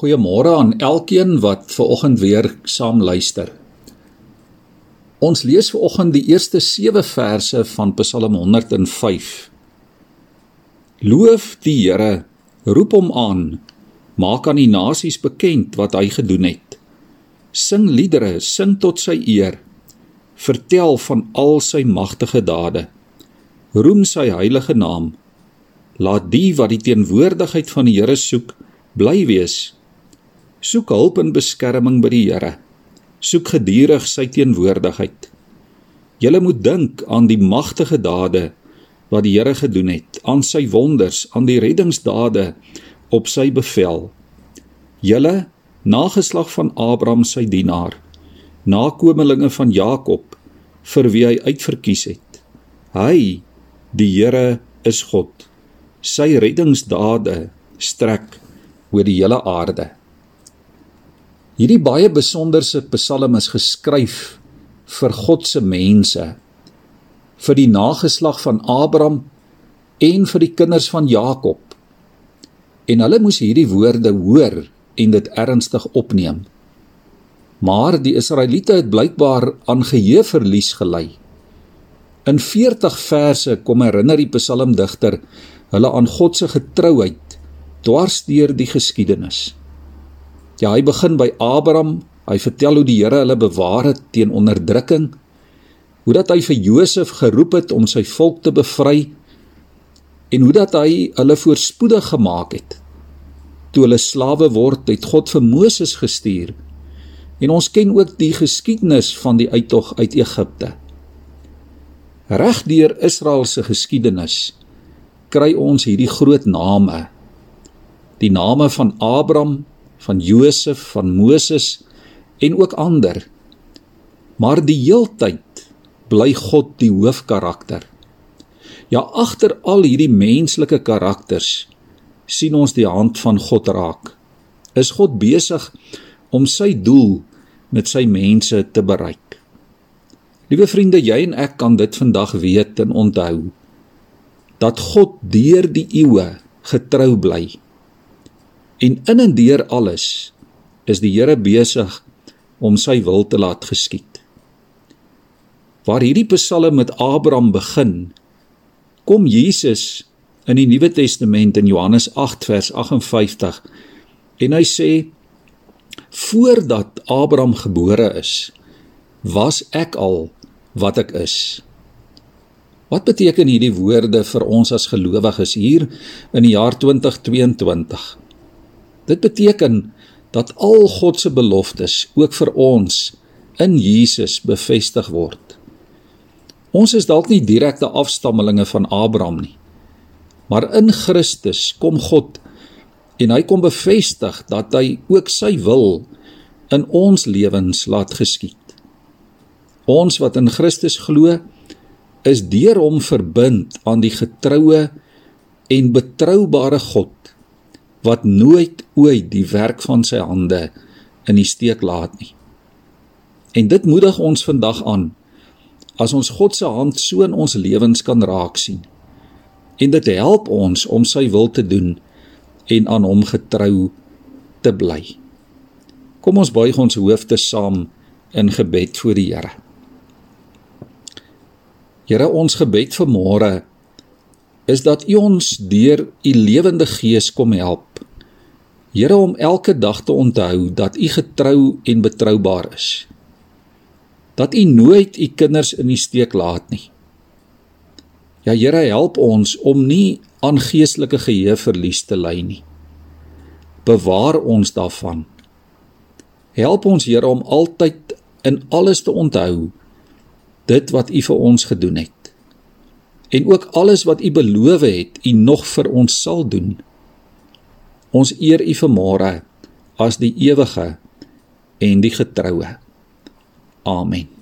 Goeiemôre aan elkeen wat ver oggend weer saam luister. Ons lees ver oggend die eerste 7 verse van Psalm 105. Loof die Here, roep hom aan, maak aan die nasies bekend wat hy gedoen het. Sing liedere, sing tot sy eer. Vertel van al sy magtige dade. Roem sy heilige naam. Laat die wat die teenwoordigheid van die Here soek, bly wees Soek hulp en beskerming by die Here. Soek gedurig sy teenwoordigheid. Julle moet dink aan die magtige dade wat die Here gedoen het, aan sy wonders, aan die reddingsdade op sy bevel. Julle nageslag van Abraham sy dienaar, nakommelinge van Jakob vir wie hy uitverkies het. Hy, die Here is God. Sy reddingsdade strek oor die hele aarde. Hierdie baie besonderse Psalm is geskryf vir God se mense, vir die nageslag van Abraham en vir die kinders van Jakob. En hulle moes hierdie woorde hoor en dit ernstig opneem. Maar die Israeliete het blykbaar aan geheueverlies gelei. In 40 verse kom herinner die psalmdigter hulle aan God se getrouheid dwarsdeur die geskiedenis. Ja, hy begin by Abraham. Hy vertel hoe die Here hulle bewaar het teen onderdrukking. Hoe dat hy vir Josef geroep het om sy volk te bevry en hoe dat hy hulle voorspoedig gemaak het. Toe hulle slawe word, het God vir Moses gestuur. En ons ken ook die geskiedenis van die uittog uit Egipte. Regdeur Israel se geskiedenis kry ons hierdie groot name. Die name van Abraham, van Josef, van Moses en ook ander. Maar die heeltyd bly God die hoofkarakter. Ja, agter al hierdie menslike karakters sien ons die hand van God raak. Is God besig om sy doel met sy mense te bereik? Liewe vriende, jy en ek kan dit vandag weet en onthou dat God deur die eeue getrou bly En in en deur alles is die Here besig om sy wil te laat geskied. Waar hierdie Psalm met Abraham begin, kom Jesus in die Nuwe Testament in Johannes 8 vers 58 en hy sê voordat Abraham gebore is, was ek al wat ek is. Wat beteken hierdie woorde vir ons as gelowiges hier in die jaar 2022? Dit beteken dat al God se beloftes ook vir ons in Jesus bevestig word. Ons is dalk nie direkte afstammelinge van Abraham nie. Maar in Christus kom God en hy kom bevestig dat hy ook sy wil in ons lewens laat geskied. Ons wat in Christus glo, is deur hom verbind aan die getroue en betroubare God wat nooit ooit die werk van sy hande in die steek laat nie. En dit moedig ons vandag aan as ons God se hand so in ons lewens kan raak sien. En dit help ons om sy wil te doen en aan hom getrou te bly. Kom ons buig ons hoofde saam in gebed voor die Here. Here, ons gebed vir môre is dat U ons deur U lewende Gees kom help Here om elke dag te onthou dat U getrou en betroubaar is. Dat U nooit U kinders in die steek laat nie. Ja Here, help ons om nie aan geestelike geheueverlies te ly nie. Bewaar ons daarvan. Help ons Here om altyd in alles te onthou dit wat U vir ons gedoen het. En ook alles wat U beloof het, U nog vir ons sal doen. Ons eer U vanmôre as die ewige en die getroue. Amen.